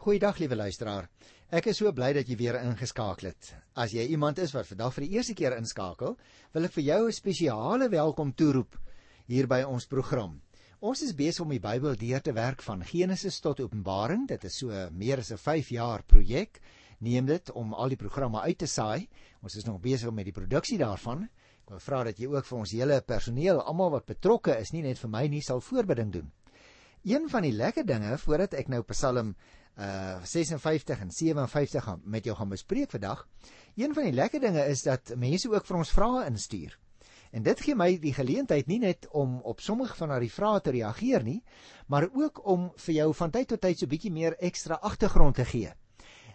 Goeiedag liewe luisteraar. Ek is so bly dat jy weer ingeskakel het. As jy iemand is wat vandag vir die eerste keer inskakel, wil ek vir jou 'n spesiale welkom toeroep hier by ons program. Ons is besig om die Bybel deur te werk van Genesis tot Openbaring. Dit is so meer as 'n 5 jaar projek. Neem dit om al die programme uit te saai. Ons is nog besig met die produksie daarvan. Ek wil vra dat jy ook vir ons hele personeel, almal wat betrokke is, nie net vir my nie, sal voorbeding doen. Een van die lekker dinge voordat ek nou Psalm uh 56 en 57 gaan met jou gaan bespreek vandag. Een van die lekker dinge is dat mense ook vir ons vrae instuur. En dit gee my die geleentheid nie net om op sommige van daardie vrae te reageer nie, maar ook om vir jou van tyd tot tyd so bietjie meer ekstra agtergrond te gee.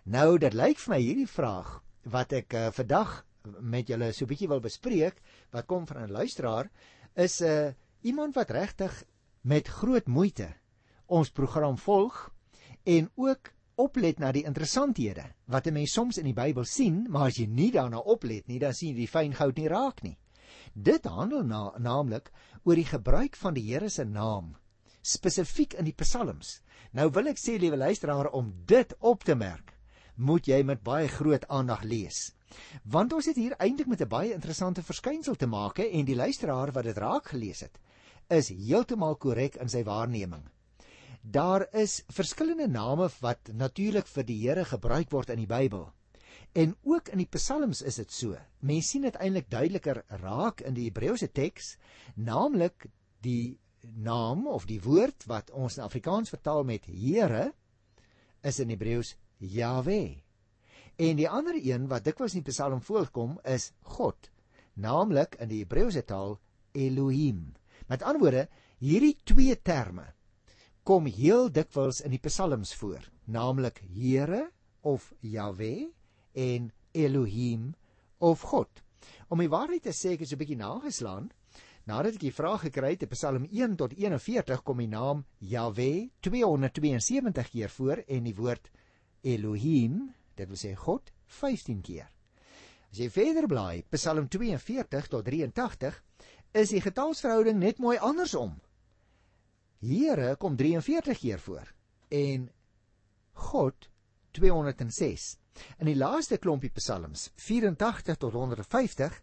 Nou, dit lyk vir my hierdie vraag wat ek uh, vandag met julle so bietjie wil bespreek, wat kom van 'n luisteraar, is 'n uh, iemand wat regtig met groot moeite ons program volg en ook oplet na die interessanthede wat 'n mens soms in die Bybel sien, maar as jy nie daarna oplet nie, dan sien jy die fyn goud nie raak nie. Dit handel na, naamlik oor die gebruik van die Here se naam spesifiek in die psalms. Nou wil ek sê liewe luisteraar om dit op te merk, moet jy met baie groot aandag lees. Want ons het hier eintlik met 'n baie interessante verskynsel te maak en die luisteraar wat dit raak gelees het, is heeltemal korrek in sy waarneming. Daar is verskillende name wat natuurlik vir die Here gebruik word in die Bybel. En ook in die Psalms is dit so. Mense sien dit eintlik duideliker raak in die Hebreëse teks, naamlik die naam of die woord wat ons in Afrikaans vertaal met Here is in Hebreëus Jahwe. En die ander een wat dikwels in die Psalm voorkom is God, naamlik in die Hebreëse taal Elohim. Met ander woorde, hierdie twee terme kom heel dikwels in die psalms voor, naamlik Here of Jahwe en Elohim of God. Om die waarheid te sê, ek het so 'n bietjie nageslaan. Nadat ek die vraag gekry het, Psalm 1 tot 41 kom die naam Jahwe 272 keer voor en die woord Elohim, dit wil sê God, 15 keer. As jy verder blaai, Psalm 42 tot 83, is die getalsverhouding net mooi andersom. Here kom 43 keer voor en God 206. In die laaste klompie psalms 84 tot 150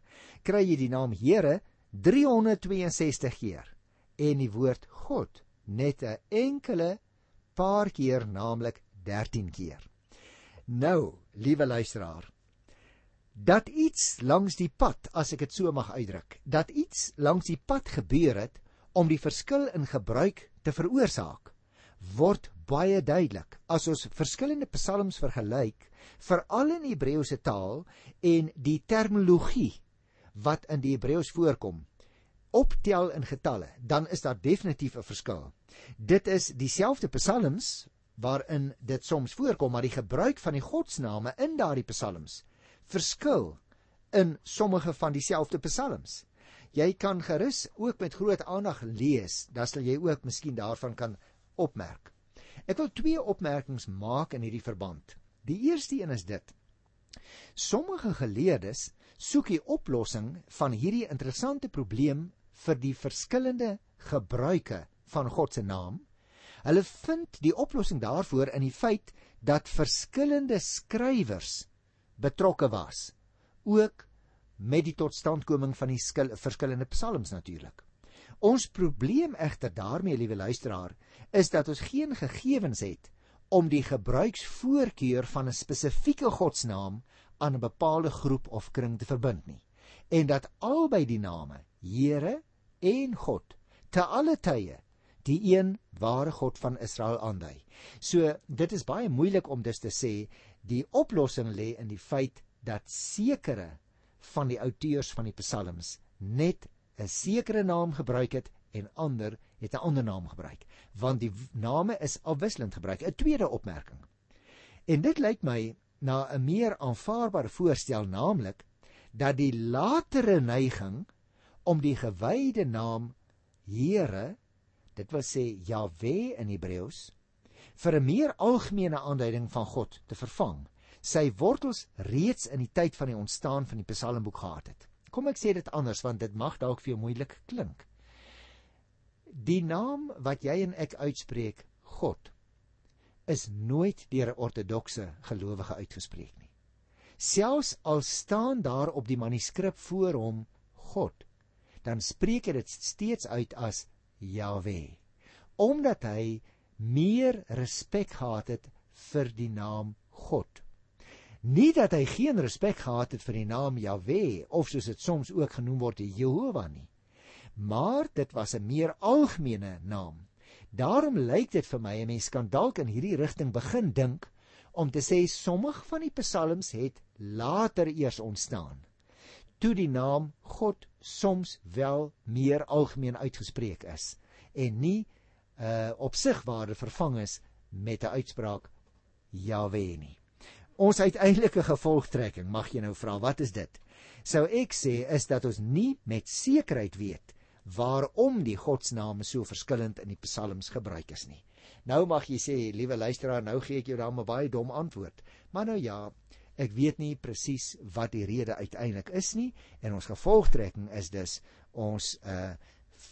kry jy die naam Here 362 keer en die woord God net 'n enkele paar keer naamlik 13 keer. Nou, liewe luisteraar, dat iets langs die pad, as ek dit so mag uitdruk, dat iets langs die pad gebeur het om die verskil in gebruik te veroorsaak, word baie duidelik as ons verskillende psalms vergelyk, veral in Hebreëse taal en die terminologie wat in die Hebreëus voorkom, optel in getalle, dan is daar definitief 'n verskil. Dit is dieselfde psalms waarin dit soms voorkom, maar die gebruik van die godsname in daardie psalms verskil in sommige van dieselfde psalms jy kan gerus ook met groot aandag lees, dan sal jy ook miskien daarvan kan opmerk. Ek wil twee opmerkings maak in hierdie verband. Die eerste een is dit: Sommige geleerdes soek die oplossing van hierdie interessante probleem vir die verskillende gebruike van God se naam. Hulle vind die oplossing daarvoor in die feit dat verskillende skrywers betrokke was, ook met die totstandkoming van die skil, verskillende psalms natuurlik. Ons probleem egter daarmee, liewe luisteraar, is dat ons geen gegevens het om die gebruiksvoorkeur van 'n spesifieke godsnaam aan 'n bepaalde groep of kring te verbind nie en dat albei die name Here en God te alle tye die een ware God van Israel aandui. So dit is baie moeilik om dus te sê die oplossing lê in die feit dat sekere van die auteurs van die psalms net 'n sekere naam gebruik het en ander het 'n ander naam gebruik want die name is afwisselend gebruik. 'n tweede opmerking. En dit lyk my na 'n meer aanvaarbare voorstel naamlik dat die latere neiging om die gewyde naam Here dit wil sê Jahwe in Hebreëus vir 'n meer algemene aanduiding van God te vervang sy wortels reeds in die tyd van die ontstaan van die Psalmboek gehad het. Kom ek sê dit anders want dit mag dalk vir jou moeilik klink. Die naam wat jy en ek uitspreek, God, is nooit deur 'n ortodokse gelowige uitgespreek nie. Selfs al staan daar op die manuskrip voor hom God, dan spreek hy dit steeds uit as Jahwe, omdat hy meer respek gehad het vir die naam God. Nie dat hy geen respek gehad het vir die naam Jahwe of soos dit soms ook genoem word Jehovah nie, maar dit was 'n meer algemene naam Daarom lyk dit vir my 'n mens kan dalk in hierdie rigting begin dink om te sê sommige van die psalms het later eers ontstaan. Toe die naam God soms wel meer algemeen uitgespreek is en nie uh op sig waarde vervang is met 'n uitspraak Jahwe nie. Ons uiteindelike gevolgtrekking, mag jy nou vra, wat is dit? Sou ek sê is dat ons nie met sekerheid weet waarom die godsname so verskillend in die psalms gebruik is nie. Nou mag jy sê, liewe luisteraar, nou gee ek jou dan 'n baie dom antwoord. Maar nou ja, ek weet nie presies wat die rede uiteindelik is nie en ons gevolgtrekking is dus ons uh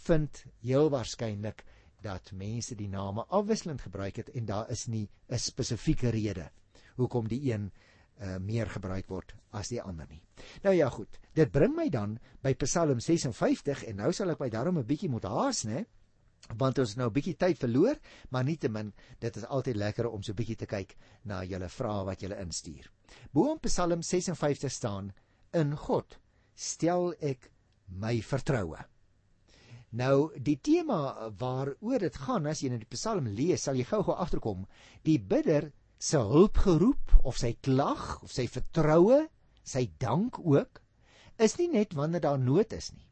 vind heel waarskynlik dat mense die name afwisselend gebruik het en daar is nie 'n spesifieke rede hoekom die een uh, meer gebruik word as die ander nie. Nou ja, goed. Dit bring my dan by Psalm 56 en nou sal ek my daarom 'n bietjie moet haas, né? Want ons nou 'n bietjie tyd verloor, maar nietemin, dit is altyd lekker om so 'n bietjie te kyk na julle vrae wat julle instuur. Bo in Psalm 56 staan: In God stel ek my vertroue. Nou die tema waaroor dit gaan as jy in die Psalm lees, sal jy gou-gou agterkom. Die bidder se hulp geroep of sy klag of sy vertroue, sy dank ook is nie net wanneer daar nood is nie,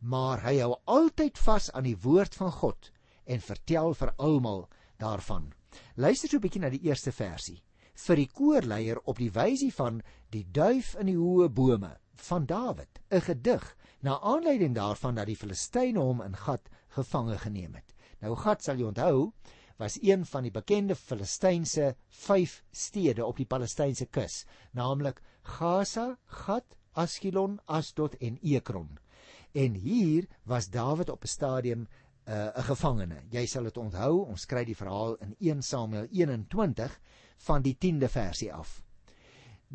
maar hy hou altyd vas aan die woord van God en vertel vir almal daarvan. Luister so 'n bietjie na die eerste versie vir die koorleier op die wysie van die duif in die hoë bome van Dawid, 'n gedig na aanleiding daarvan dat die Filistyne hom in Gat gevange geneem het. Nou Gat sal jy onthou, was een van die bekende Filistynse 5 stede op die Palestynse kus, naamlik Gaza, Gat, Askelon, Asdod en Ekron. En hier was Dawid op 'n stadium 'n uh, 'n gevangene. Jy sal dit onthou, ons kry die verhaal in 1 Samuel 21 van die 10de versie af.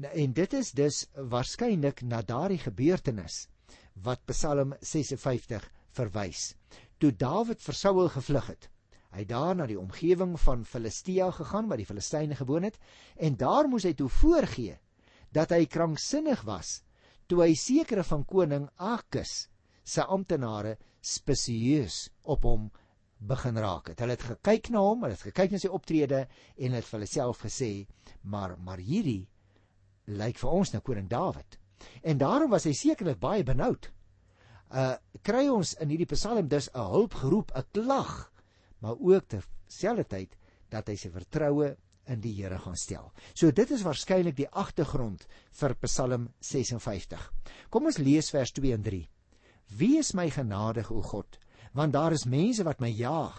En dit is dus waarskynlik na daardie gebeurtenis wat Psalm 56 verwys. Toe Dawid vir Saul gevlug het, Hy daar na die omgewing van Filistia gegaan waar die Filistyne gewoon het en daar moes hy toe voorgee dat hy kranksinnig was toe hy sekere van koning Akis se amptenare spesieus op hom begin raak het. Hulle het gekyk na hom, hulle het gekyk na sy optrede en het vir hulle self gesê, maar maar hierdie lyk vir ons na koning Dawid. En daarom was hy sekerlik baie benoud. Uh kry ons in hierdie Psalm dus 'n hulpgeroep, 'n klag maar ook terselfdertyd dat hy sy vertroue in die Here gaan stel. So dit is waarskynlik die agtergrond vir Psalm 56. Kom ons lees vers 2 en 3. Wie is my genadig o God, want daar is mense wat my jaag,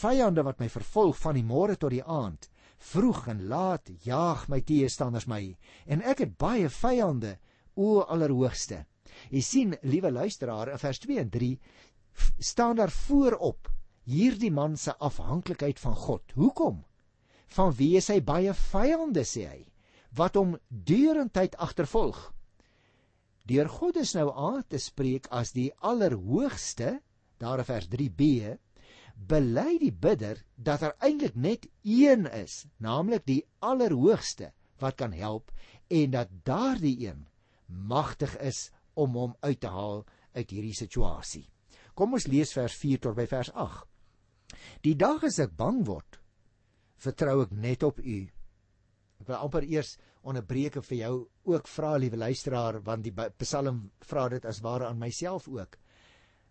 vyande wat my vervolg van die môre tot die aand. Vroeg en laat jaag my teestanders my en ek het baie vyande o allerhoogste. Jy sien, liewe luisteraar, in vers 2 en 3 staan daar voorop hierdie man se afhanklikheid van God. Hoekom? Van wie is hy baie vyande sê hy wat hom deurentyd agtervolg. Deur God is nou aan te spreek as die allerhoogste, daar in vers 3b, bely die bidder dat daar er eintlik net een is, naamlik die allerhoogste wat kan help en dat daardie een magtig is om hom uit te haal uit hierdie situasie. Kom ons lees vers 4 tot by vers Die dag as ek bang word, vertrou ek net op U. Ek wil amper eers onderbreek vir jou ook vra liewe luisteraar want die Psalm vra dit as ware aan myself ook.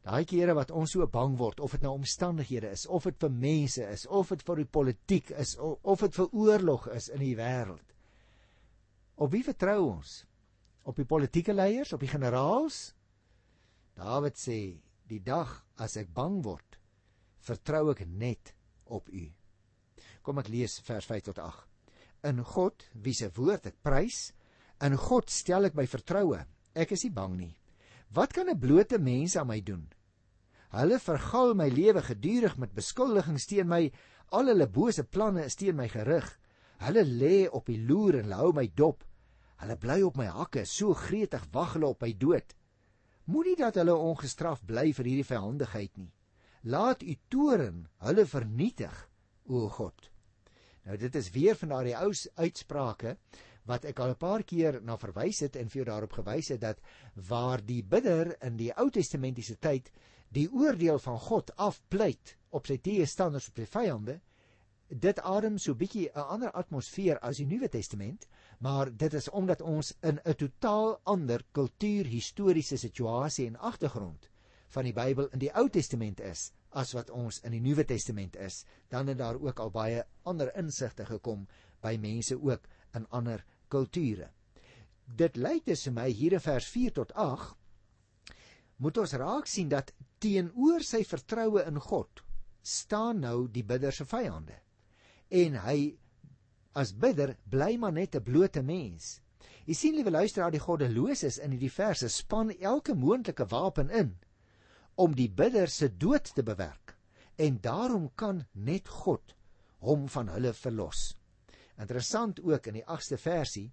Daai kere wat ons so bang word of dit nou omstandighede is of dit vir mense is of dit vir die politiek is of dit vir oorlog is in die wêreld. Op wie vertrou ons? Op die politieke leiers, op die generaals? Dawid sê, die dag as ek bang word, vertrou ek net op U. Kom ek lees vers 5 tot 8. In God, wie se woord ek prys, in God stel ek my vertroue. Ek is nie bang nie. Wat kan 'n blote mens aan my doen? Hulle vergal my lewe gedurig met beskuldigings teen my. Al hulle bose planne is teen my gerig. Hulle lê op die loer en hou my dop. Hulle bly op my hakke, so gretig wag hulle op my dood. Moenie dat hulle ongestraf bly vir hierdie vyhandigheid nie. Laat u toren hulle vernietig, o God. Nou dit is weer van daardie ou uitsprake wat ek al 'n paar keer na verwys het en vir jou daarop gewys het dat waar die bidder in die Ou Testamentiese tyd die oordeel van God afpleit op sy teestanders op sy vyande, dit adem so bietjie 'n ander atmosfeer as die Nuwe Testament, maar dit is omdat ons in 'n totaal ander kultuurhistoriese situasie en agtergrond van die Bybel in die Ou Testament is as wat ons in die Nuwe Testament is, dan het daar ook al baie ander insigte gekom by mense ook in ander kulture. Dit lyk dus vir my hier in vers 4 tot 8 moet ons raak sien dat teenoor sy vertroue in God staan nou die bidder se vyande. En hy as bidder bly maar net 'n blote mens. Jy sien liewe luisteraar, die goddeloses in hierdie verse span elke moontlike wapen in om die bidder se dood te bewerk. En daarom kan net God hom van hulle verlos. Interessant ook in die 8ste versie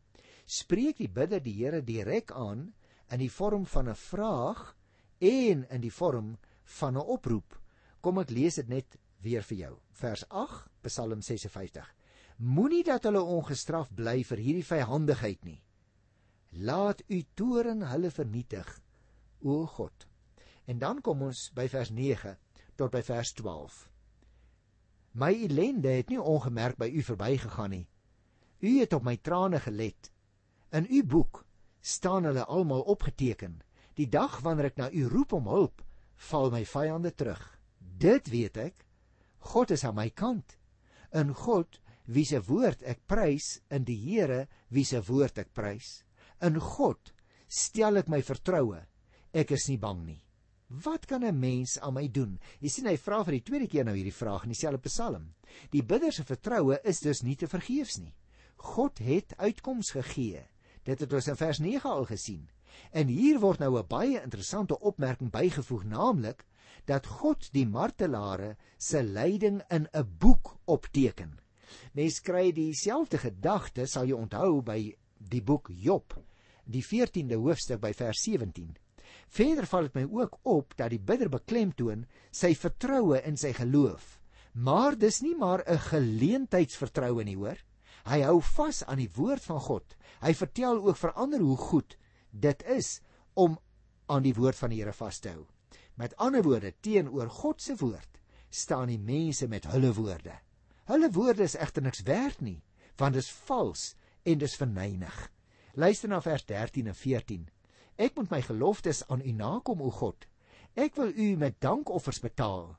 spreek die bidder die Here direk aan in die vorm van 'n vraag en in die vorm van 'n oproep. Kom ek lees dit net weer vir jou. Vers 8, Psalm 56. Moenie dat hulle ongestraf bly vir hierdie vyhandigheid nie. Laat u toren hulle vernietig, o God. En dan kom ons by vers 9 tot by vers 12. My ellende het nie ongemerk by u verbygegaan nie. U het op my trane gelet. In u boek staan hulle almal opgeteken. Die dag wanneer ek na u roep om hulp, val my vyande terug. Dit weet ek. God is aan my kant. In God, wie se woord ek prys, in die Here, wie se woord ek prys. In God stel ek my vertroue. Ek is nie bang nie. Wat kan 'n mens aan my doen? Jy sien hy vra vir die tweede keer nou hierdie vraag in dieselfde Psalm. Die bidder se vertroue is dus nie te vergeefs nie. God het uitkoms gegee. Dit het ons in vers 9 al gesien. En hier word nou 'n baie interessante opmerking bygevoeg, naamlik dat God die martelare se lyding in 'n boek opteken. Mens kry dieselfde gedagte, sal jy onthou by die boek Job, die 14de hoofstuk by vers 17. Verder val dit my ook op dat die bidder beklemtoon sy vertroue in sy geloof. Maar dis nie maar 'n geleentheidsvertroue nie, hoor. Hy hou vas aan die woord van God. Hy vertel ook vir ander hoe goed dit is om aan die woord van die Here vas te hou. Met ander woorde, teenoor God se woord staan die mense met hulle woorde. Hulle woorde is egter niks werd nie, want dit is vals en dis verneig. Luister na vers 13 en 14. Ek moet my geloftes aan U nakom, o God. Ek wil U met dankoffers betaal,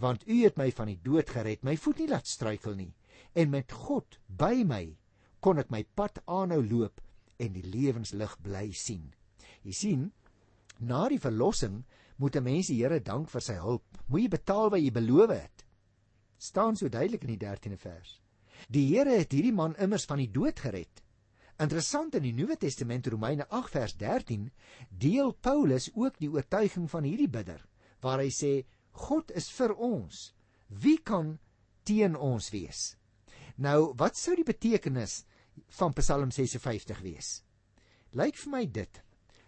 want U het my van die dood gered, my voet nie laat struikel nie en met God by my kon ek my pad aanhou loop en die lewenslig bly sien. Jy sien, na die verlossing moet 'n mens die Here dank vir sy hulp. Moet jy betaal wat jy beloof het. staan so duidelik in die 13de vers. Die Here het hierdie man immers van die dood gered. Interessant in die Nuwe Testament Romeine 8 vers 13 deel Paulus ook die oortuiging van hierdie bidder waar hy sê God is vir ons. Wie kan teen ons wees? Nou, wat sou die betekenis van Psalm 56 wees? Lyk vir my dit.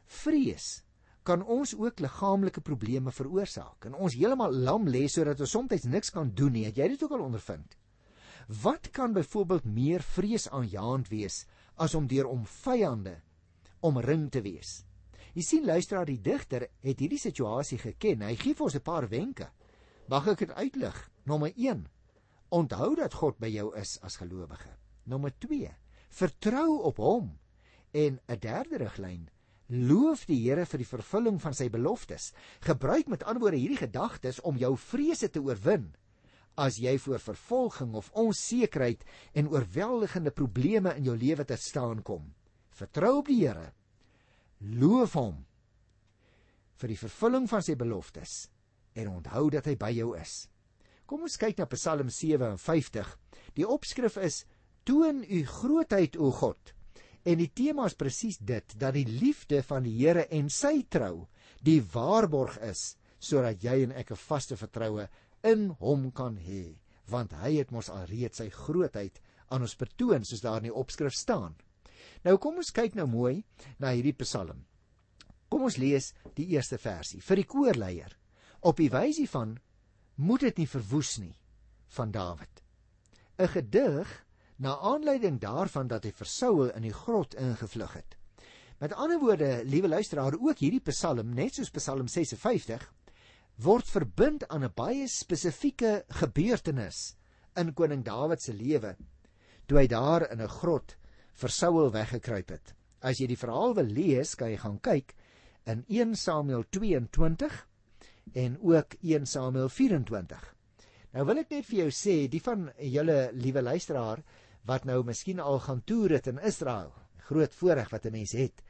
Vrees kan ons ook liggaamlike probleme veroorsaak en ons heeltemal lam lê sodat ons soms niks kan doen nie. Het jy dit ook al ondervind? Wat kan byvoorbeeld meer vreesaanjaend wees as om deur om vyande omring te wees? Jy sien luisteraar, die digter het hierdie situasie geken. Hy gee vir ons 'n paar wenke. Mag ek dit uitlig? Nommer Onthou dat God by jou is as gelowige. Nommer 2: Vertrou op hom. En 'n derde riglyn: Loof die Here vir die vervulling van sy beloftes. Gebruik met ander woorde hierdie gedagtes om jou vrese te oorwin as jy voor vervolging of onsekerheid en oorweldigende probleme in jou lewe te staan kom. Vertrou op die Here. Loof hom vir die vervulling van sy beloftes en onthou dat hy by jou is. Kom ons kyk na Psalm 57. Die opskrif is Toon u grootheid o God. En die tema is presies dit dat die liefde van die Here en sy trou die waarborg is sodat jy en ek 'n vaste vertroue in hom kan hê. want hy het mos alreeds sy grootheid aan ons betoon soos daar in die opskrif staan. Nou kom ons kyk nou mooi na hierdie Psalm. Kom ons lees die eerste versie vir die koorleier. Op die wysie van moet dit nie verwoes nie van Dawid. 'n Gedig na aanleiding daarvan dat hy vir Saul in die grot ingevlug het. Met ander woorde, liewe luisteraar, ook hierdie Psalm, net soos Psalm 56, word verbind aan 'n baie spesifieke gebeurtenis in koning Dawid se lewe toe hy daar in 'n grot vir Saul weggekruip het. As jy die verhaal wil lees, kan jy gaan kyk in 1 Samuel 22 en ook 1 Samuel 24. Nou wil ek net vir jou sê, die van julle liewe luisteraar wat nou miskien al gaan toer het in Israel, groot voorreg wat 'n mens het.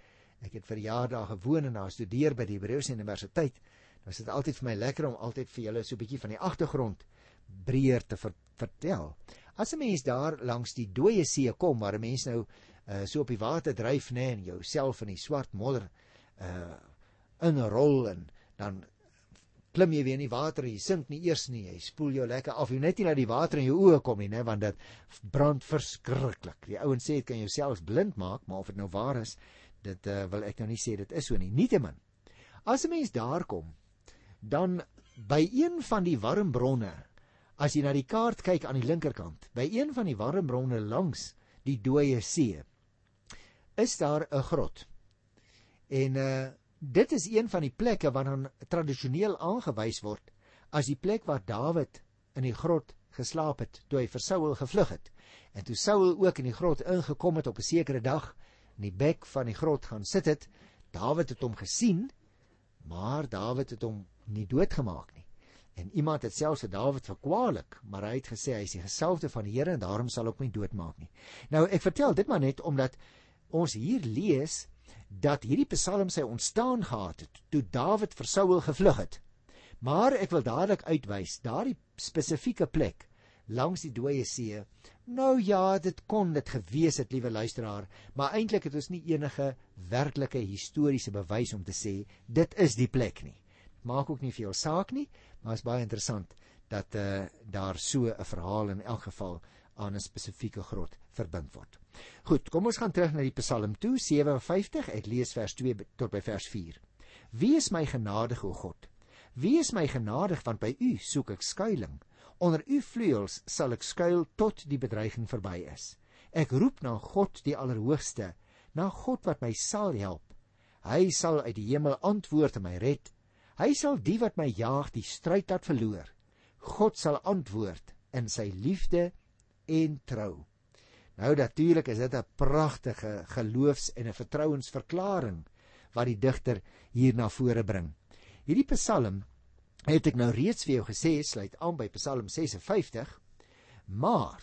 Ek het vir jare daar gewoon en daar studeer by die Hebreëse Universiteit. Nou is dit altyd vir my lekker om altyd vir julle so 'n bietjie van die agtergrond breër te ver vertel. As 'n mens daar langs die dooie see kom waar 'n mens nou uh, so op die water dryf nê en jouself in die swart modder uh in 'n rol en dan klim jy weer in die water, jy sink nie eers nie, jy spoel jou lekker af. Jy net nie laat die water in jou oë kom nie, nê, want dit brand verskriklik. Die ouens sê dit kan jou selfs blind maak, maar of dit nou waar is, dit uh, wil ek nou nie sê dit is so nie. Nietemin. As 'n mens daar kom, dan by een van die warm bronne As jy na die kaart kyk aan die linkerkant, by een van die warm bronne langs die dooie see, is daar 'n grot. En uh dit is een van die plekke wat dan tradisioneel aangewys word as die plek waar Dawid in die grot geslaap het toe hy vir Saul gevlug het. En toe Saul ook in die grot ingekom het op 'n sekere dag in die bek van die grot gaan sit het, Dawid het hom gesien, maar Dawid het hom nie doodgemaak nie. En iemand het selfs vir Dawid verkwalik, maar hy het gesê hy is die gesalfde van die Here en daarom sal ook my doodmaak nie. Nou ek vertel dit maar net omdat ons hier lees dat hierdie Psalm sy ontstaan gehad het toe Dawid vir Saul gevlug het. Maar ek wil dadelik uitwys daardie spesifieke plek langs die dooie see. Nou ja, dit kon dit gewees het, liewe luisteraar, maar eintlik het ons nie enige werklike historiese bewys om te sê dit is die plek nie. Maak ook nie veel saak nie, Maar is baie interessant dat uh, daar so 'n verhaal in elk geval aan 'n spesifieke grot verbind word. Goed, kom ons gaan terug na die Psalm 2 57. Ek lees vers 2 tot by vers 4. Wie is my genadig o God? Wie is my genadig want by U soek ek skuilings. Onder U vleuels sal ek skuil tot die bedreiging verby is. Ek roep na God die Allerhoogste, na God wat my sal help. Hy sal uit die hemel antwoord en my red. Hy sal die wat my jaag die stryd laat verloor. God sal antwoord in sy liefde en trou. Nou natuurlik is dit 'n pragtige geloofs- en 'n vertrouensverklaring wat die digter hier na vore bring. Hierdie Psalm het ek nou reeds vir jou gesê sluit aan by Psalm 56. Maar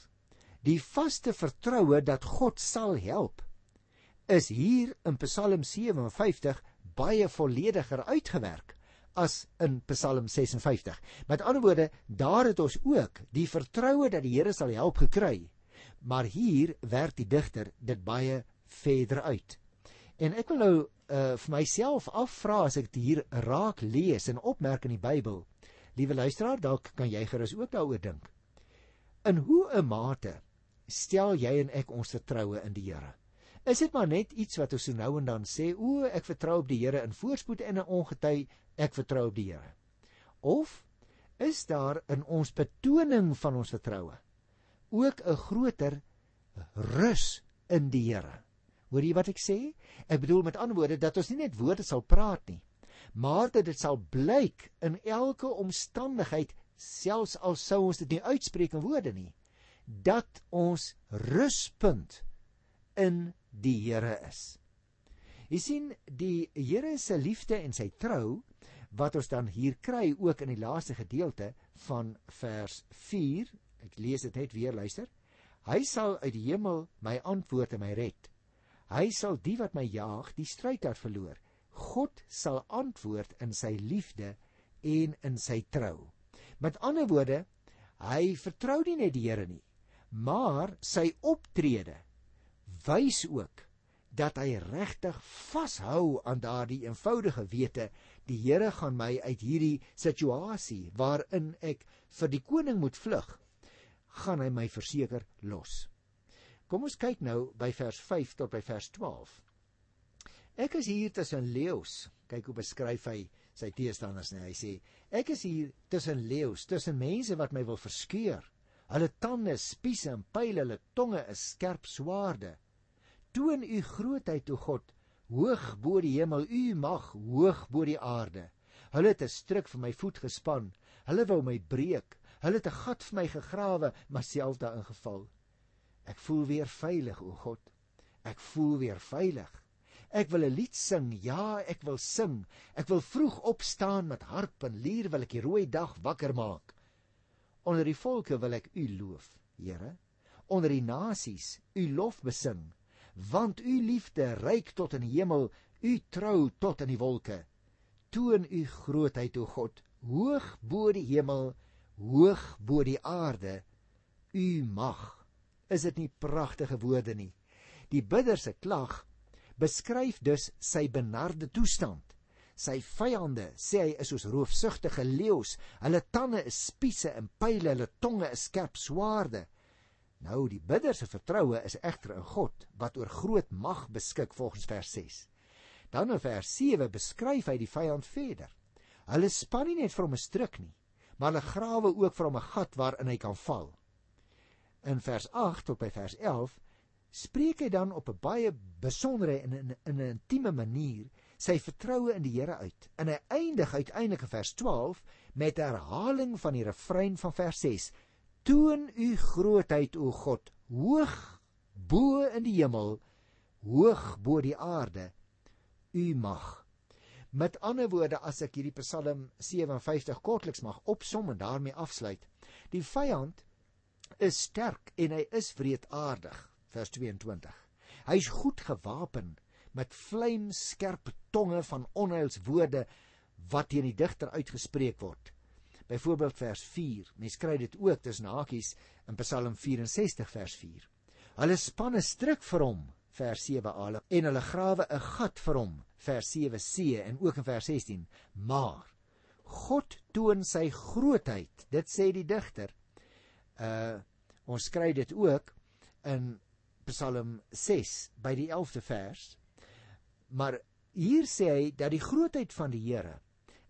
die vaste vertroue dat God sal help is hier in Psalm 57 baie vollediger uitgewerk as in Psalm 56. Met ander woorde, daar het ons ook die vertroue dat die Here sal help gekry. Maar hier werk die digter dit baie verder uit. En ek wil nou uh, vir myself afvra as ek dit hier raak lees en opmerk in die Bybel. Liewe luisteraar, dalk kan jy gerus ook daaroor dink. In hoe 'n mate stel jy en ek ons vertroue in die Here? Is dit maar net iets wat ons so nou en dan sê, o, ek vertrou op die Here in voorspoed en in ongety, ek vertrou op die Here. Of is daar in ons betoning van ons vertroue ook 'n groter rus in die Here? Hoor jy wat ek sê? Ek bedoel met ander woorde dat ons nie net woorde sal praat nie, maar dat dit sal blyk in elke omstandigheid, selfs al sou ons dit nie uitspreek in woorde nie, dat ons ruspunt in die Here is. Jy sien die Here se liefde en sy trou wat ons dan hier kry ook in die laaste gedeelte van vers 4. Ek lees dit net weer, luister. Hy sal uit die hemel my antwoord en my red. Hy sal die wat my jaag, die stryd uit verloor. God sal antwoord in sy liefde en in sy trou. Met ander woorde, hy vertrou nie net die Here nie, maar sy optrede wys ook dat hy regtig vashou aan daardie eenvoudige wete die Here gaan my uit hierdie situasie waarin ek vir die koning moet vlug gaan hy my verseker los. Kom ons kyk nou by vers 5 tot by vers 12. Ek is hier tussen leeu's. Kyk hoe beskryf hy sy teestanders nie. Hy sê ek is hier tussen leeu's, tussen mense wat my wil verskeur. Hulle tande, spiese en pile, hulle tonge is skerp swaarde. Toon u grootheid, o God, hoog bo die hemel, u mag hoog bo die aarde. Hulle het 'n struik vir my voet gespan. Hulle wou my breek. Hulle het 'n gat vir my gegrawe, maar self daarin geval. Ek voel weer veilig, o God. Ek voel weer veilig. Ek wil 'n lied sing. Ja, ek wil sing. Ek wil vroeg opstaan met harp en lier wil ek die rooi dag wakker maak. Onder die volke wil ek U loof, Here. Onder die nasies U lof besing, want U liefde reik tot in die hemel, U trou tot in die wolke. Toon U grootheid, o God, hoog bo die hemel, hoog bo die aarde. U mag. Is dit nie pragtige woorde nie? Die bidder se klag beskryf dus sy benarde toestand. Sy vyande sê hy is soos roofsugtige leeu's. Hulle tande is spiese en pile, hulle tonge is skerp swaarde. Nou die bidder se vertroue is egter in God wat oor groot mag beskik volgens vers 6. Dan in vers 7 beskryf hy die vyand verder. Hulle span nie net vir hom 'n struik nie, maar hulle grawe ook vir hom 'n gat waarin hy kan val. In vers 8 tot by vers 11 spreek hy dan op 'n baie besondere en in 'n intieme manier sy vertroue in die Here uit. En hy eindig uiteindelik in vers 12 met herhaling van die refrein van vers 6: Toon u grootheid o God, hoog bo in die hemel, hoog bo die aarde, u mag. Met ander woorde, as ek hierdie Psalm 57 kortliks mag opsom en daarmee afsluit, die vyand is sterk en hy is wreedaardig vers 22. Hy's goed gewapen met vlamskerp tonge van onheilswoorde wat teen die digter uitgespreek word. Byvoorbeeld vers 4. Mens kry dit ook tussen hakies in Psalm 64 vers 4. Hulle span 'n stryk vir hom vers 7a en hulle grawe 'n gat vir hom vers 7c en ook in vers 16. Maar God toon sy grootheid. Dit sê die digter. Uh ons kry dit ook in Psalm 6 by die 11de vers. Maar hier sê hy dat die grootheid van die Here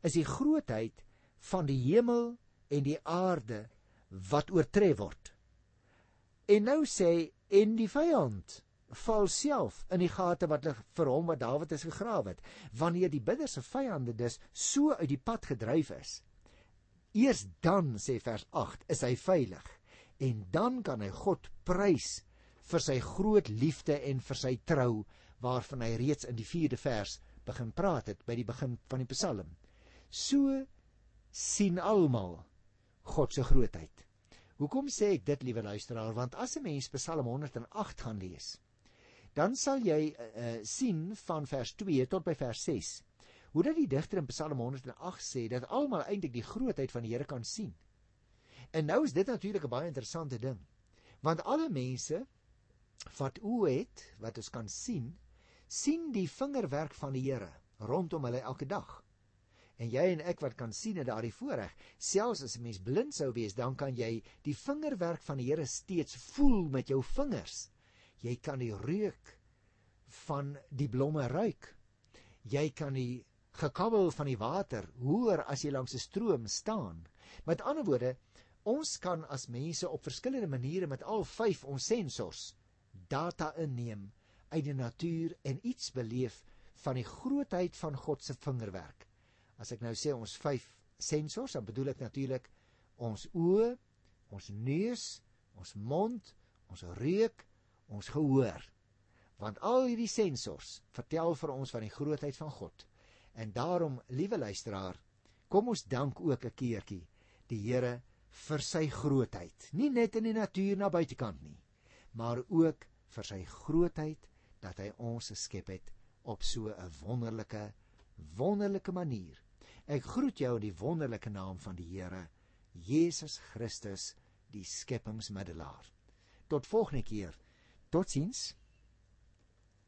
is die grootheid van die hemel en die aarde wat oortref word. En nou sê en die vyand val self in die gate wat lig vir hom wat Dawid is gegrawe het wanneer die bidder se vyande dus so uit die pad gedryf is eers dan sê vers 8 is hy veilig en dan kan hy God prys vir sy groot liefde en vir sy trou waarvan hy reeds in die 4de vers begin praat het by die begin van die Psalm. So sien almal God se grootheid. Hoekom sê ek dit, liewe luisteraar? Want as 'n mens Psalm 108 gaan lees, dan sal jy uh, sien van vers 2 tot by vers 6 hoe dat die digter in Psalm 108 sê dat almal eintlik die grootheid van die Here kan sien. En nou is dit natuurlik 'n baie interessante ding. Want alle mense wat oë het wat ons kan sien, sien die vingerwerk van die Here rondom hulle elke dag. En jy en ek wat kan sien het daardie voorreg, selfs as 'n mens blind sou wees, dan kan jy die vingerwerk van die Here steeds voel met jou vingers. Jy kan die reuk van die blomme ruik. Jy kan die gekabbel van die water hoor as jy langs 'n stroom staan. Met ander woorde, ons kan as mense op verskillende maniere met al vyf ons sensors data inneem uit die natuur en iets beleef van die grootheid van God se vingerwerk. As ek nou sê ons vyf sensors, dan bedoel ek natuurlik ons oë, ons neus, ons mond, ons reuk, ons gehoor. Want al hierdie sensors vertel vir ons van die grootheid van God. En daarom, liewe luisteraar, kom ons dank ook 'n keertjie die Here vir sy grootheid. Nie net in die natuur na buitekant nie, maar ook vir sy grootheid dat hy ons geskep het op so 'n wonderlike wonderlike manier. Ek groet jou in die wonderlike naam van die Here Jesus Christus, die skepingsmiddelaar. Tot volgende keer. Totsiens.